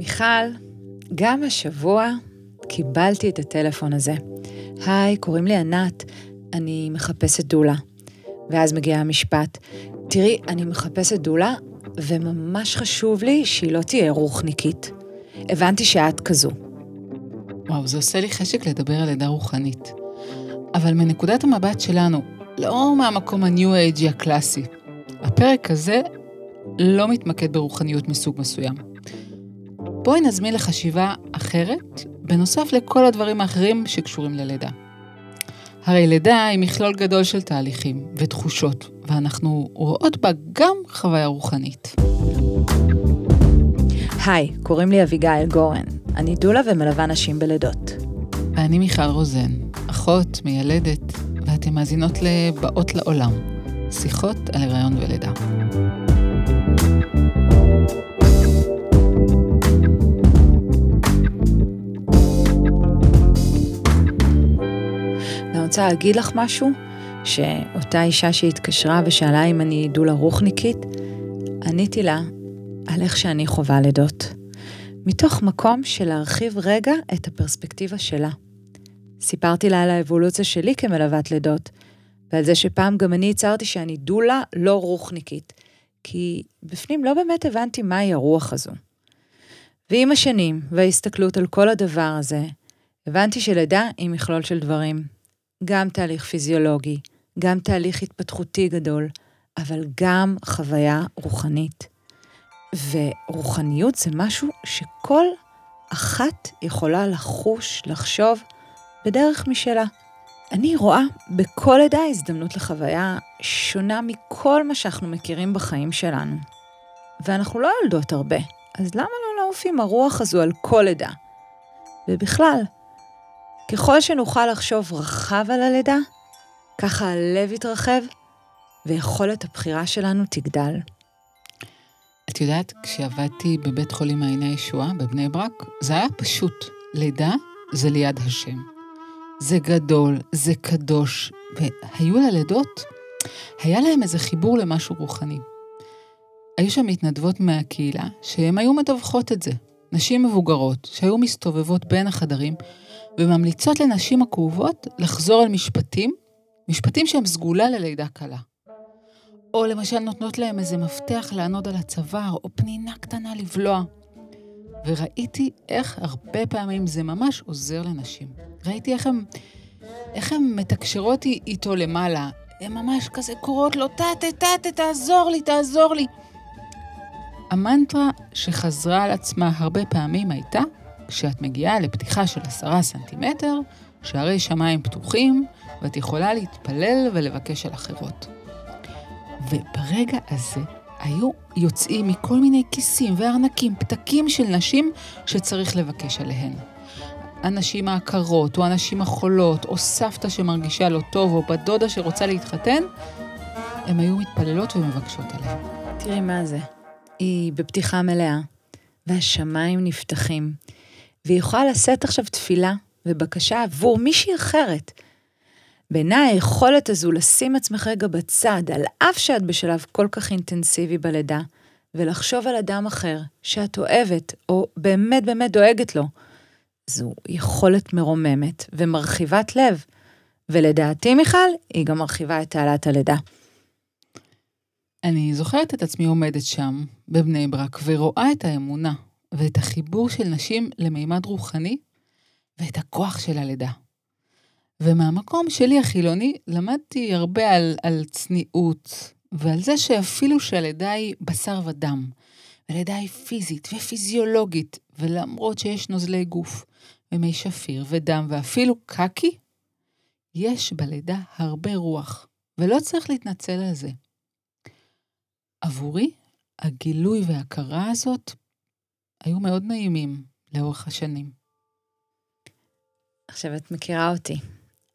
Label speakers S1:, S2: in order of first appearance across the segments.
S1: מיכל, גם השבוע קיבלתי את הטלפון הזה. היי, קוראים לי ענת, אני מחפשת דולה. ואז מגיע המשפט, תראי, אני מחפשת דולה, וממש חשוב לי שהיא לא תהיה רוחניקית. הבנתי שאת כזו.
S2: וואו, זה עושה לי חשק לדבר על לידה רוחנית. אבל מנקודת המבט שלנו, לא מהמקום ה-new age הקלאסי. הפרק הזה לא מתמקד ברוחניות מסוג מסוים. בואי נזמין לחשיבה אחרת, בנוסף לכל הדברים האחרים שקשורים ללידה. הרי לידה היא מכלול גדול של תהליכים ותחושות, ואנחנו רואות בה גם חוויה רוחנית.
S1: היי, קוראים לי אביגיל גורן. אני דולה ומלווה נשים בלידות.
S2: ואני מיכל רוזן, אחות, מיילדת, ואתן מאזינות לבאות לעולם, שיחות על הריון ולידה.
S1: רוצה להגיד לך משהו, שאותה אישה שהתקשרה ושאלה אם אני דולה רוחניקית, עניתי לה על איך שאני חווה לידות. מתוך מקום של להרחיב רגע את הפרספקטיבה שלה. סיפרתי לה על האבולוציה שלי כמלוות לידות, ועל זה שפעם גם אני הצהרתי שאני דולה לא רוחניקית, כי בפנים לא באמת הבנתי מהי הרוח הזו. ועם השנים וההסתכלות על כל הדבר הזה, הבנתי שלידה היא מכלול של דברים. גם תהליך פיזיולוגי, גם תהליך התפתחותי גדול, אבל גם חוויה רוחנית. ורוחניות זה משהו שכל אחת יכולה לחוש, לחשוב, בדרך משלה. אני רואה בכל לידה הזדמנות לחוויה שונה מכל מה שאנחנו מכירים בחיים שלנו. ואנחנו לא יולדות הרבה, אז למה לא לעוף עם הרוח הזו על כל לידה? ובכלל, ככל שנוכל לחשוב רחב על הלידה, ככה הלב יתרחב ויכולת הבחירה שלנו תגדל.
S2: את יודעת, כשעבדתי בבית חולים מעייני הישועה בבני ברק, זה היה פשוט. לידה זה ליד השם. זה גדול, זה קדוש, והיו ללידות, היה להם איזה חיבור למשהו רוחני. היו שם מתנדבות מהקהילה שהן היו מדווחות את זה. נשים מבוגרות שהיו מסתובבות בין החדרים וממליצות לנשים הכאובות לחזור על משפטים, משפטים שהם סגולה ללידה קלה. או למשל נותנות להם איזה מפתח לענוד על הצוואר, או פנינה קטנה לבלוע. וראיתי איך הרבה פעמים זה ממש עוזר לנשים. ראיתי איך הן, איך הן מתקשרות איתו למעלה. הן ממש כזה קוראות לו, טאטה, טאטה, תעזור לי, תעזור לי. המנטרה שחזרה על עצמה הרבה פעמים הייתה, כשאת מגיעה לפתיחה של עשרה סנטימטר, שערי שמיים פתוחים, ואת יכולה להתפלל ולבקש על אחרות. וברגע הזה היו יוצאים מכל מיני כיסים וארנקים, פתקים של נשים שצריך לבקש עליהן. הנשים העקרות, או הנשים החולות, או סבתא שמרגישה לא טוב, או בת דודה שרוצה להתחתן, הן היו מתפללות ומבקשות עליהן.
S1: תראי מה זה. היא בפתיחה מלאה, והשמיים נפתחים, והיא יכולה לשאת עכשיו תפילה ובקשה עבור מישהי אחרת. בעיניי היכולת הזו לשים עצמך רגע בצד, על אף שאת בשלב כל כך אינטנסיבי בלידה, ולחשוב על אדם אחר שאת אוהבת, או באמת באמת דואגת לו, זו יכולת מרוממת ומרחיבת לב. ולדעתי, מיכל, היא גם מרחיבה את תעלת הלידה.
S2: אני זוכרת את עצמי עומדת שם, בבני ברק, ורואה את האמונה ואת החיבור של נשים למימד רוחני ואת הכוח של הלידה. ומהמקום שלי החילוני למדתי הרבה על, על צניעות ועל זה שאפילו שהלידה היא בשר ודם, הלידה היא פיזית ופיזיולוגית, ולמרות שיש נוזלי גוף ומי שפיר ודם ואפילו קקי, יש בלידה הרבה רוח, ולא צריך להתנצל על זה. עבורי, הגילוי וההכרה הזאת היו מאוד נעימים לאורך השנים.
S1: עכשיו, את מכירה אותי.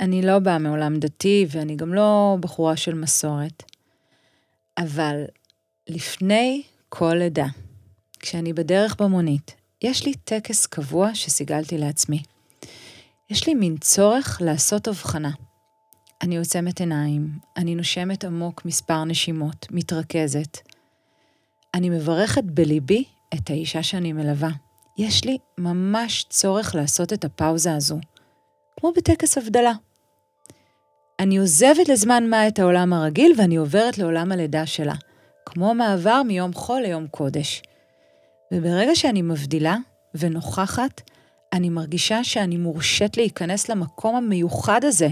S1: אני לא באה מעולם דתי, ואני גם לא בחורה של מסורת. אבל לפני כל לידה, כשאני בדרך במונית, יש לי טקס קבוע שסיגלתי לעצמי. יש לי מין צורך לעשות הבחנה. אני עוצמת עיניים, אני נושמת עמוק מספר נשימות, מתרכזת. אני מברכת בליבי את האישה שאני מלווה. יש לי ממש צורך לעשות את הפאוזה הזו, כמו בטקס הבדלה. אני עוזבת לזמן מה את העולם הרגיל ואני עוברת לעולם הלידה שלה, כמו מעבר מיום חול ליום קודש. וברגע שאני מבדילה ונוכחת, אני מרגישה שאני מורשית להיכנס למקום המיוחד הזה,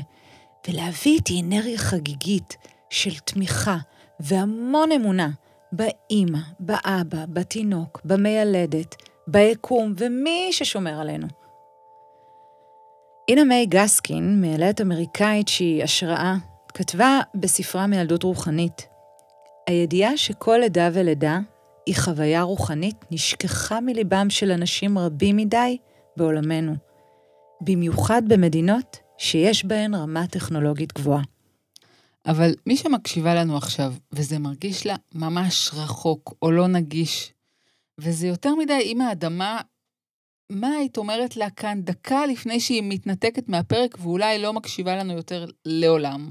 S1: ולהביא איתי אנרגיה חגיגית של תמיכה והמון אמונה באימא, באבא, בתינוק, במיילדת, ביקום ומי ששומר עלינו. אינה מיי גסקין, מיילדת אמריקאית שהיא השראה, כתבה בספרה מילדות רוחנית, הידיעה שכל לידה ולידה היא חוויה רוחנית נשכחה מליבם של אנשים רבים מדי בעולמנו, במיוחד במדינות שיש בהן רמה טכנולוגית גבוהה.
S2: אבל מי שמקשיבה לנו עכשיו, וזה מרגיש לה ממש רחוק או לא נגיש, וזה יותר מדי אם האדמה, מה היית אומרת לה כאן דקה לפני שהיא מתנתקת מהפרק ואולי לא מקשיבה לנו יותר לעולם?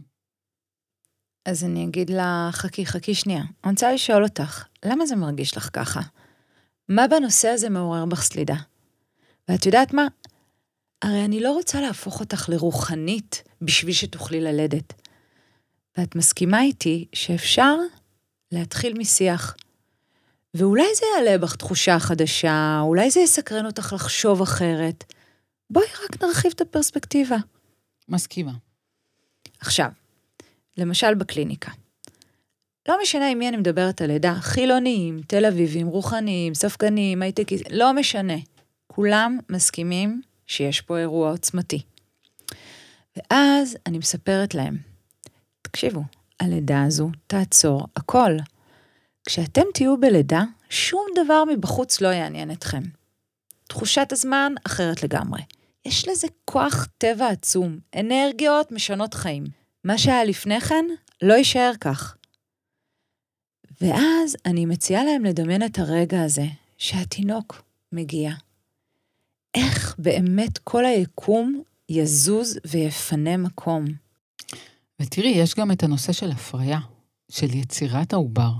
S1: אז אני אגיד לה, חכי, חכי שנייה. אני רוצה לשאול אותך, למה זה מרגיש לך ככה? מה בנושא הזה מעורר בך סלידה? ואת יודעת מה? הרי אני לא רוצה להפוך אותך לרוחנית בשביל שתוכלי ללדת. ואת מסכימה איתי שאפשר להתחיל משיח. ואולי זה יעלה בך תחושה חדשה, אולי זה יסקרן אותך לחשוב אחרת. בואי רק נרחיב את הפרספקטיבה.
S2: מסכימה.
S1: עכשיו, למשל בקליניקה. לא משנה עם מי אני מדברת על עדה, חילונים, תל אביבים, רוחניים, ספגנים, הייטקיסטים, לא משנה. כולם מסכימים שיש פה אירוע עוצמתי. ואז אני מספרת להם, תקשיבו, הלידה הזו תעצור הכל. כשאתם תהיו בלידה, שום דבר מבחוץ לא יעניין אתכם. תחושת הזמן אחרת לגמרי. יש לזה כוח טבע עצום, אנרגיות משנות חיים. מה שהיה לפני כן, לא יישאר כך. ואז אני מציעה להם לדמיין את הרגע הזה, שהתינוק מגיע. איך באמת כל היקום יזוז ויפנה מקום.
S2: ותראי, יש גם את הנושא של הפריה, של יצירת העובר.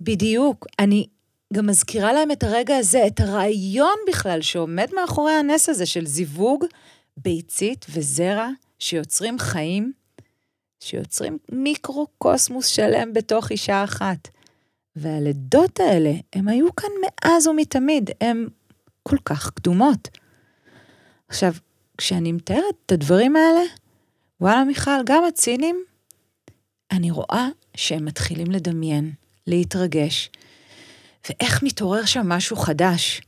S1: בדיוק. אני גם מזכירה להם את הרגע הזה, את הרעיון בכלל שעומד מאחורי הנס הזה של זיווג ביצית וזרע שיוצרים חיים, שיוצרים מיקרו-קוסמוס שלם בתוך אישה אחת. והלידות האלה, הם היו כאן מאז ומתמיד, הן כל כך קדומות. עכשיו, כשאני מתארת את הדברים האלה, וואלה מיכל, גם הצינים, אני רואה שהם מתחילים לדמיין, להתרגש, ואיך מתעורר שם משהו חדש.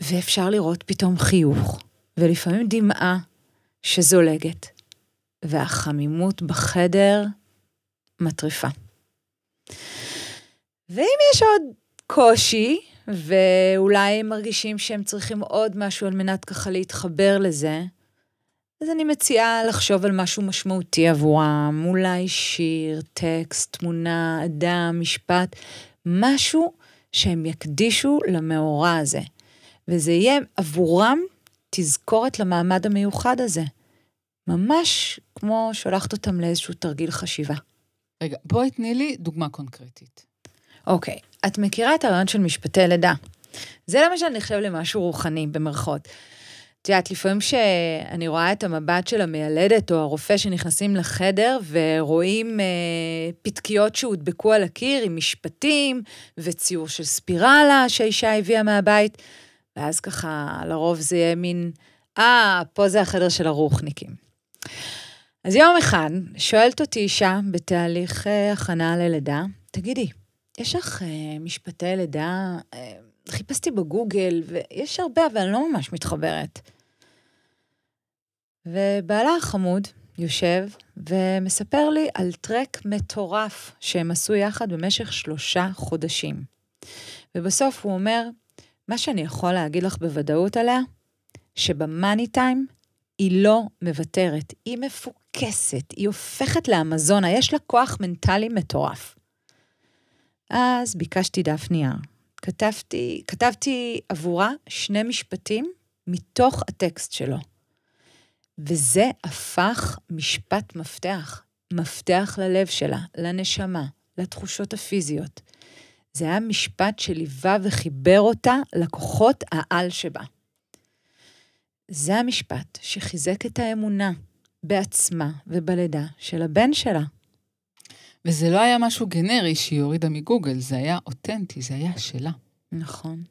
S1: ואפשר לראות פתאום חיוך, ולפעמים דמעה שזולגת, והחמימות בחדר מטריפה. ואם יש עוד קושי, ואולי הם מרגישים שהם צריכים עוד משהו על מנת ככה להתחבר לזה, אז אני מציעה לחשוב על משהו משמעותי עבורם, אולי שיר, טקסט, תמונה, אדם, משפט, משהו שהם יקדישו למאורע הזה. וזה יהיה עבורם תזכורת למעמד המיוחד הזה. ממש כמו שולחת אותם לאיזשהו תרגיל חשיבה.
S2: רגע, בואי תני לי דוגמה קונקרטית.
S1: אוקיי, את מכירה את הרעיון של משפטי לידה. זה למשל נחשב למשהו רוחני, במרכאות. את יודעת, לפעמים שאני רואה את המבט של המיילדת או הרופא שנכנסים לחדר ורואים אה, פתקיות שהודבקו על הקיר עם משפטים וציור של ספירלה שהאישה הביאה מהבית, ואז ככה, לרוב זה יהיה מין, אה, פה זה החדר של הרוחניקים. אז יום אחד שואלת אותי אישה בתהליך אה, הכנה ללידה, תגידי, יש לך אה, משפטי לידה, אה, חיפשתי בגוגל, ויש הרבה, אבל אני לא ממש מתחברת. ובעלה החמוד יושב ומספר לי על טרק מטורף שהם עשו יחד במשך שלושה חודשים. ובסוף הוא אומר, מה שאני יכול להגיד לך בוודאות עליה, שבמאני טיים היא לא מוותרת, היא מפוקסת, היא הופכת לאמזונה, יש לה כוח מנטלי מטורף. אז ביקשתי דף נייר. כתבתי, כתבתי עבורה שני משפטים מתוך הטקסט שלו. וזה הפך משפט מפתח, מפתח ללב שלה, לנשמה, לתחושות הפיזיות. זה היה משפט שליווה וחיבר אותה לכוחות העל שבה. זה המשפט שחיזק את האמונה בעצמה ובלידה של הבן שלה.
S2: וזה לא היה משהו גנרי שהיא הורידה מגוגל, זה היה אותנטי, זה היה שלה.
S1: נכון.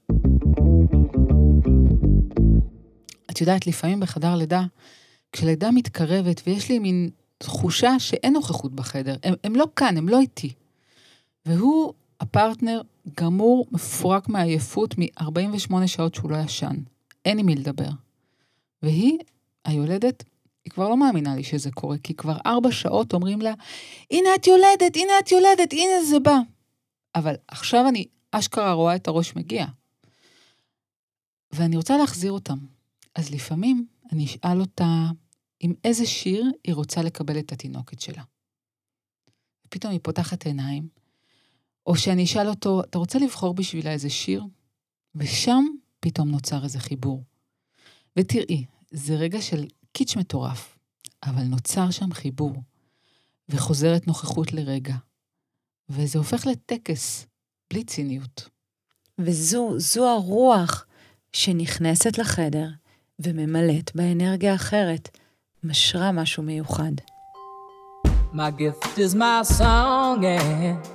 S2: את יודעת, לפעמים בחדר לידה, כשלידה מתקרבת ויש לי מין תחושה שאין נוכחות בחדר, הם, הם לא כאן, הם לא איתי. והוא, הפרטנר, גמור, מפורק מעייפות מ-48 שעות שהוא לא ישן. אין עם מי לדבר. והיא, היולדת, היא כבר לא מאמינה לי שזה קורה, כי כבר ארבע שעות אומרים לה, הנה את יולדת, הנה את יולדת, הנה זה בא. אבל עכשיו אני אשכרה רואה את הראש מגיע. ואני רוצה להחזיר אותם. אז לפעמים אני אשאל אותה עם איזה שיר היא רוצה לקבל את התינוקת שלה. ופתאום היא פותחת עיניים, או שאני אשאל אותו, אתה רוצה לבחור בשבילה איזה שיר? ושם פתאום נוצר איזה חיבור. ותראי, זה רגע של קיץ' מטורף, אבל נוצר שם חיבור, וחוזרת נוכחות לרגע, וזה הופך לטקס, בלי ציניות.
S1: וזו, זו הרוח שנכנסת לחדר וממלאת באנרגיה אחרת, משרה משהו מיוחד. My gift is my song and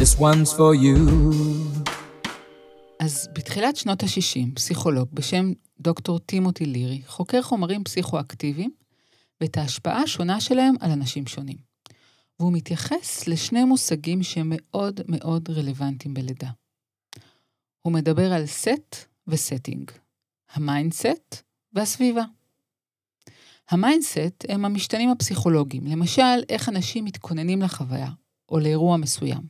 S2: this one's for you. אז בתחילת שנות ה-60, פסיכולוג בשם דוקטור טימותי לירי חוקר חומרים פסיכואקטיביים ואת ההשפעה השונה שלהם על אנשים שונים. והוא מתייחס לשני מושגים שמאוד מאוד רלוונטיים בלידה. הוא מדבר על set ו setting, ה mindset והסביבה. ה mindset הם המשתנים הפסיכולוגיים, למשל, איך אנשים מתכוננים לחוויה או לאירוע מסוים.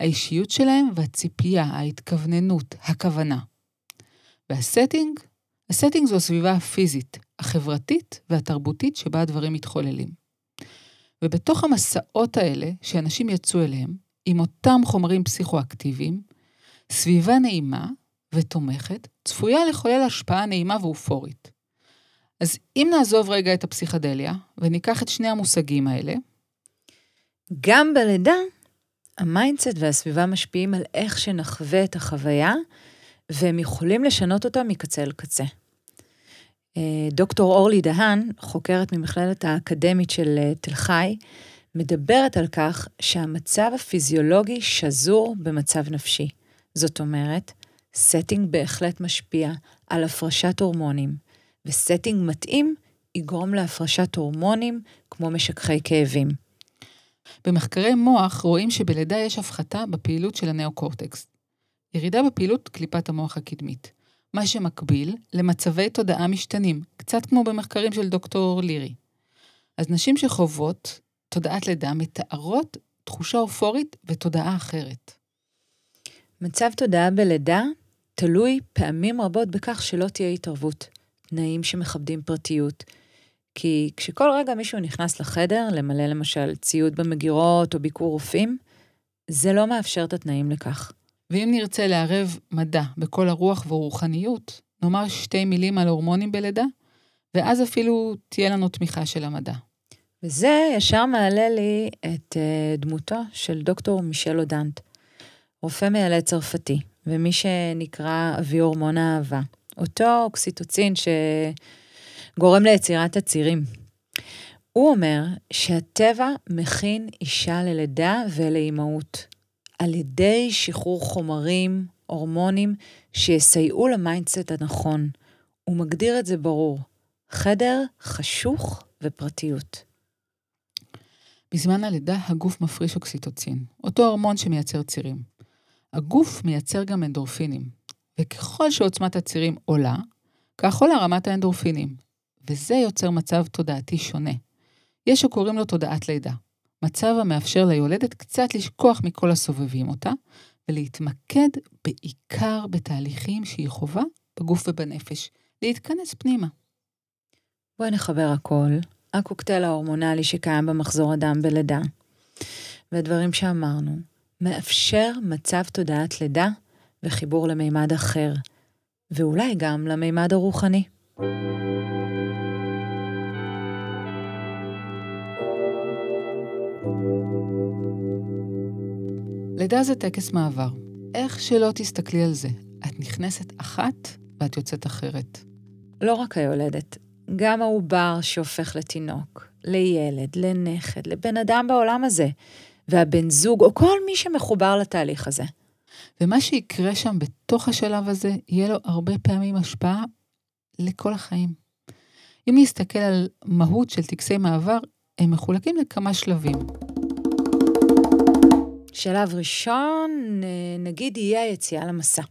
S2: האישיות שלהם והציפייה, ההתכווננות, הכוונה. וה setting ה setting זו הסביבה הפיזית, החברתית והתרבותית שבה הדברים מתחוללים. ובתוך המסעות האלה שאנשים יצאו אליהם, עם אותם חומרים פסיכואקטיביים, סביבה נעימה ותומכת צפויה לחולל השפעה נעימה ואופורית. אז אם נעזוב רגע את הפסיכדליה וניקח את שני המושגים האלה,
S1: גם בלידה, ה mindset והסביבה משפיעים על איך שנחווה את החוויה והם יכולים לשנות אותה מקצה אל קצה. אה, דוקטור אורלי דהן, חוקרת ממכללת האקדמית של אה, תל חי, מדברת על כך שהמצב הפיזיולוגי שזור במצב נפשי. זאת אומרת, setting בהחלט משפיע על הפרשת הורמונים, ו setting מתאים יגרום להפרשת הורמונים כמו משככי כאבים.
S2: במחקרי מוח רואים שבלידה יש הפחתה בפעילות של הנאו-קורטקס, ירידה בפעילות קליפת המוח הקדמית, מה שמקביל למצבי תודעה משתנים, קצת כמו במחקרים של דוקטור לירי. אז נשים שחוות תודעת לידה מתארות תחושה אופורית ותודעה אחרת.
S1: מצב תודעה בלידה תלוי פעמים רבות בכך שלא תהיה התערבות, תנאים שמכבדים פרטיות. כי כשכל רגע מישהו נכנס לחדר, למלא למשל ציוד במגירות או ביקור רופאים, זה לא מאפשר את התנאים לכך.
S2: ואם נרצה לערב מדע בכל הרוח ורוחניות, נאמר שתי מילים על הורמונים בלידה, ואז אפילו תהיה לנו תמיכה של המדע.
S1: וזה ישר מעלה לי את uh, דמותו של דוקטור מישל אודנט, רופא מיילד צרפתי, ומי שנקרא אבי הורמון האהבה. אותו אוקסיטוצין שגורם ליצירת הצירים. הוא אומר שהטבע מכין אישה ללידה ולאימהות. על ידי שחרור חומרים, הורמונים, שיסייעו ל mindset הנכון. הוא מגדיר את זה ברור. חדר חשוך ופרטיות.
S2: בזמן הלידה הגוף מפריש אוקסיטוצין, אותו הורמון שמייצר צירים. הגוף מייצר גם אנדורפינים, וככל שעוצמת הצירים עולה, כך עולה רמת האנדורפינים, וזה יוצר מצב תודעתי שונה. יש שקוראים לו תודעת לידה. מצב המאפשר ליולדת קצת לשכוח מכל הסובבים אותה, ולהתמקד בעיקר בתהליכים שהיא חווה בגוף ובנפש, להתכנס פנימה.
S1: בואי נחבר הכל, הקוקטייל ההורמונלי שקיים במחזור הדם בלידה, והדברים שאמרנו, מאפשר מצב תודעת לידה וחיבור למימד אחר, ואולי גם למימד הרוחני.
S2: לידה זה טקס מעבר. איך שלא תסתכלי על זה, את נכנסת אחת ואת יוצאת אחרת.
S1: לא רק היולדת, גם העובר שהופך לתינוק, לילד, לנכד, לבן אדם בעולם הזה, והבן זוג, או כל מי שמחובר לתהליך הזה.
S2: ומה שיקרה שם בתוך השלב הזה, יהיה לו הרבה פעמים השפעה לכל החיים. אם נסתכל על מהות של טקסי מעבר, הם מחולקים לכמה שלבים.
S1: שלב ראשון, נגיד, יהיה היציאה למסע.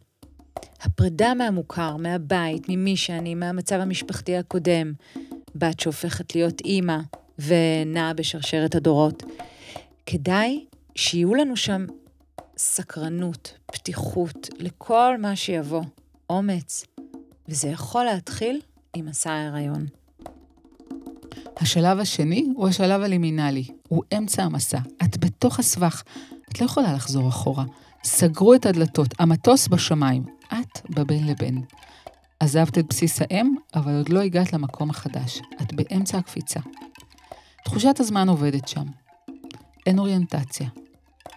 S1: הפרידה מהמוכר, מהבית, ממי שאני, מהמצב המשפחתי הקודם, בת שהופכת להיות אימא ונעה בשרשרת הדורות. כדאי שיהיו לנו שם סקרנות, פתיחות לכל מה שיבוא, אומץ, וזה יכול להתחיל עם מסע ההיריון.
S2: השלב השני הוא השלב הלימינלי, הוא אמצע המסע. את בתוך הסבך, את לא יכולה לחזור אחורה. סגרו את הדלתות, המטוס בשמיים, את בבין לבין. עזבת את בסיס האם, אבל עוד לא הגעת למקום החדש. את באמצע הקפיצה. תחושת הזמן עובדת שם. אין אוריינטציה.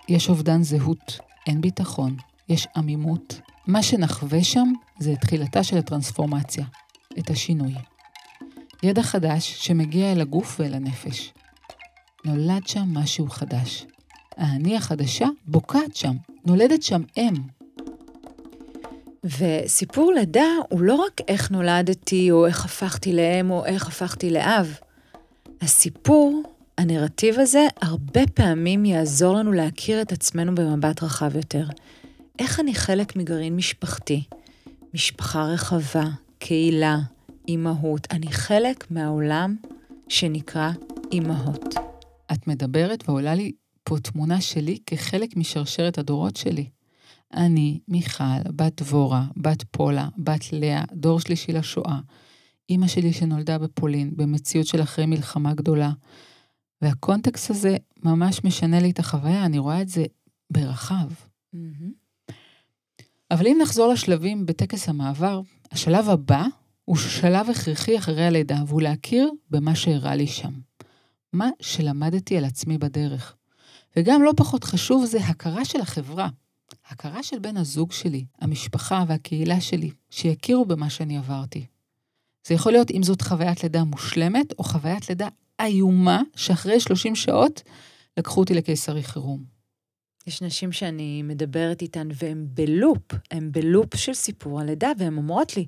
S2: יש אובדן זהות, אין ביטחון, יש עמימות. מה שנחווה שם זה את תחילתה של הטרנספורמציה, את השינוי. ידע חדש שמגיע אל הגוף ואל הנפש. נולד שם משהו חדש. האני החדשה בוקעת שם, נולדת שם אם.
S1: וסיפור לידה הוא לא רק איך נולדתי, או איך הפכתי לאם, או איך הפכתי לאב. הסיפור, הנרטיב הזה, הרבה פעמים יעזור לנו להכיר את עצמנו במבט רחב יותר. איך אני חלק מגרעין משפחתי, משפחה רחבה, קהילה, אימהות. אני חלק מהעולם שנקרא אימהות.
S2: את מדברת ועולה לי פה תמונה שלי כחלק משרשרת הדורות שלי. אני, מיכל, בת דבורה, בת פולה, בת לאה, דור שלישי לשואה, אימא שלי שנולדה בפולין, במציאות של אחרי מלחמה גדולה. והקונטקסט הזה ממש משנה לי את החוויה, אני רואה את זה ברחב. Mm-hmm. אבל אם נחזור לשלבים בטקס המעבר, השלב הבא הוא שלב הכרחי אחרי הלידה, והוא להכיר במה שאירע לי שם. מה שלמדתי על עצמי בדרך. וגם לא פחות חשוב זה הכרה של החברה. הכרה של בן הזוג שלי, המשפחה והקהילה שלי, שיכירו במה שאני עברתי. זה יכול להיות אם זאת חוויית לידה מושלמת, או חוויית לידה איומה, שאחרי 30 שעות לקחו אותי לקיסרי חירום.
S1: יש נשים שאני מדברת איתן והן בלופ, הן בלופ של סיפור הלידה, והן אומרות לי,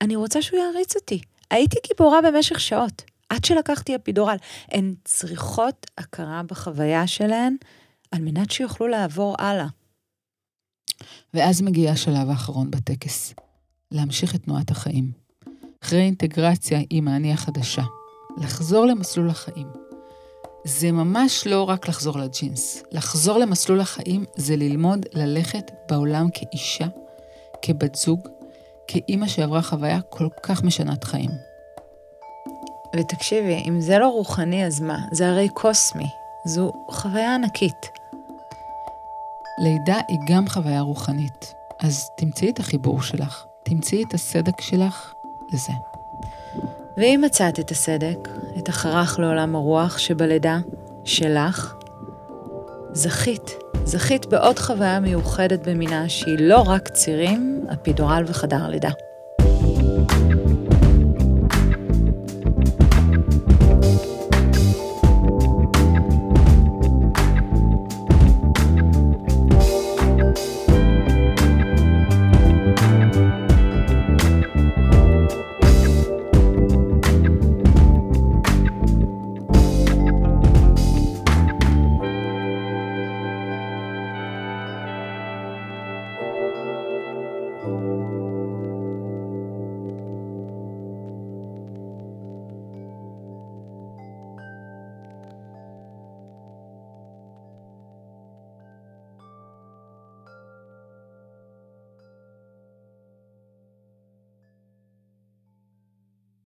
S1: אני רוצה שהוא יעריץ אותי. הייתי גיבורה במשך שעות, עד שלקחתי אפידורל. הן צריכות הכרה בחוויה שלהן, על מנת שיוכלו לעבור הלאה.
S2: ואז מגיע השלב האחרון בטקס, להמשיך את תנועת החיים. אחרי אינטגרציה עם האני החדשה, לחזור למסלול החיים. זה ממש לא רק לחזור לג'ינס. לחזור למסלול החיים זה ללמוד ללכת בעולם כאישה, כבת זוג, כאימא שעברה חוויה כל כך משנת חיים.
S1: ותקשיבי, אם זה לא רוחני, אז מה? זה הרי קוסמי. זו חוויה ענקית.
S2: לידה היא גם חוויה רוחנית, אז תמצאי את החיבור שלך, תמצאי את הסדק שלך לזה.
S1: ואם מצאת את הסדק, את החרך לעולם הרוח שבלידה שלך, זכית. זכית בעוד חוויה מיוחדת במינה שהיא לא רק צירים, אפידורל וחדר לידה.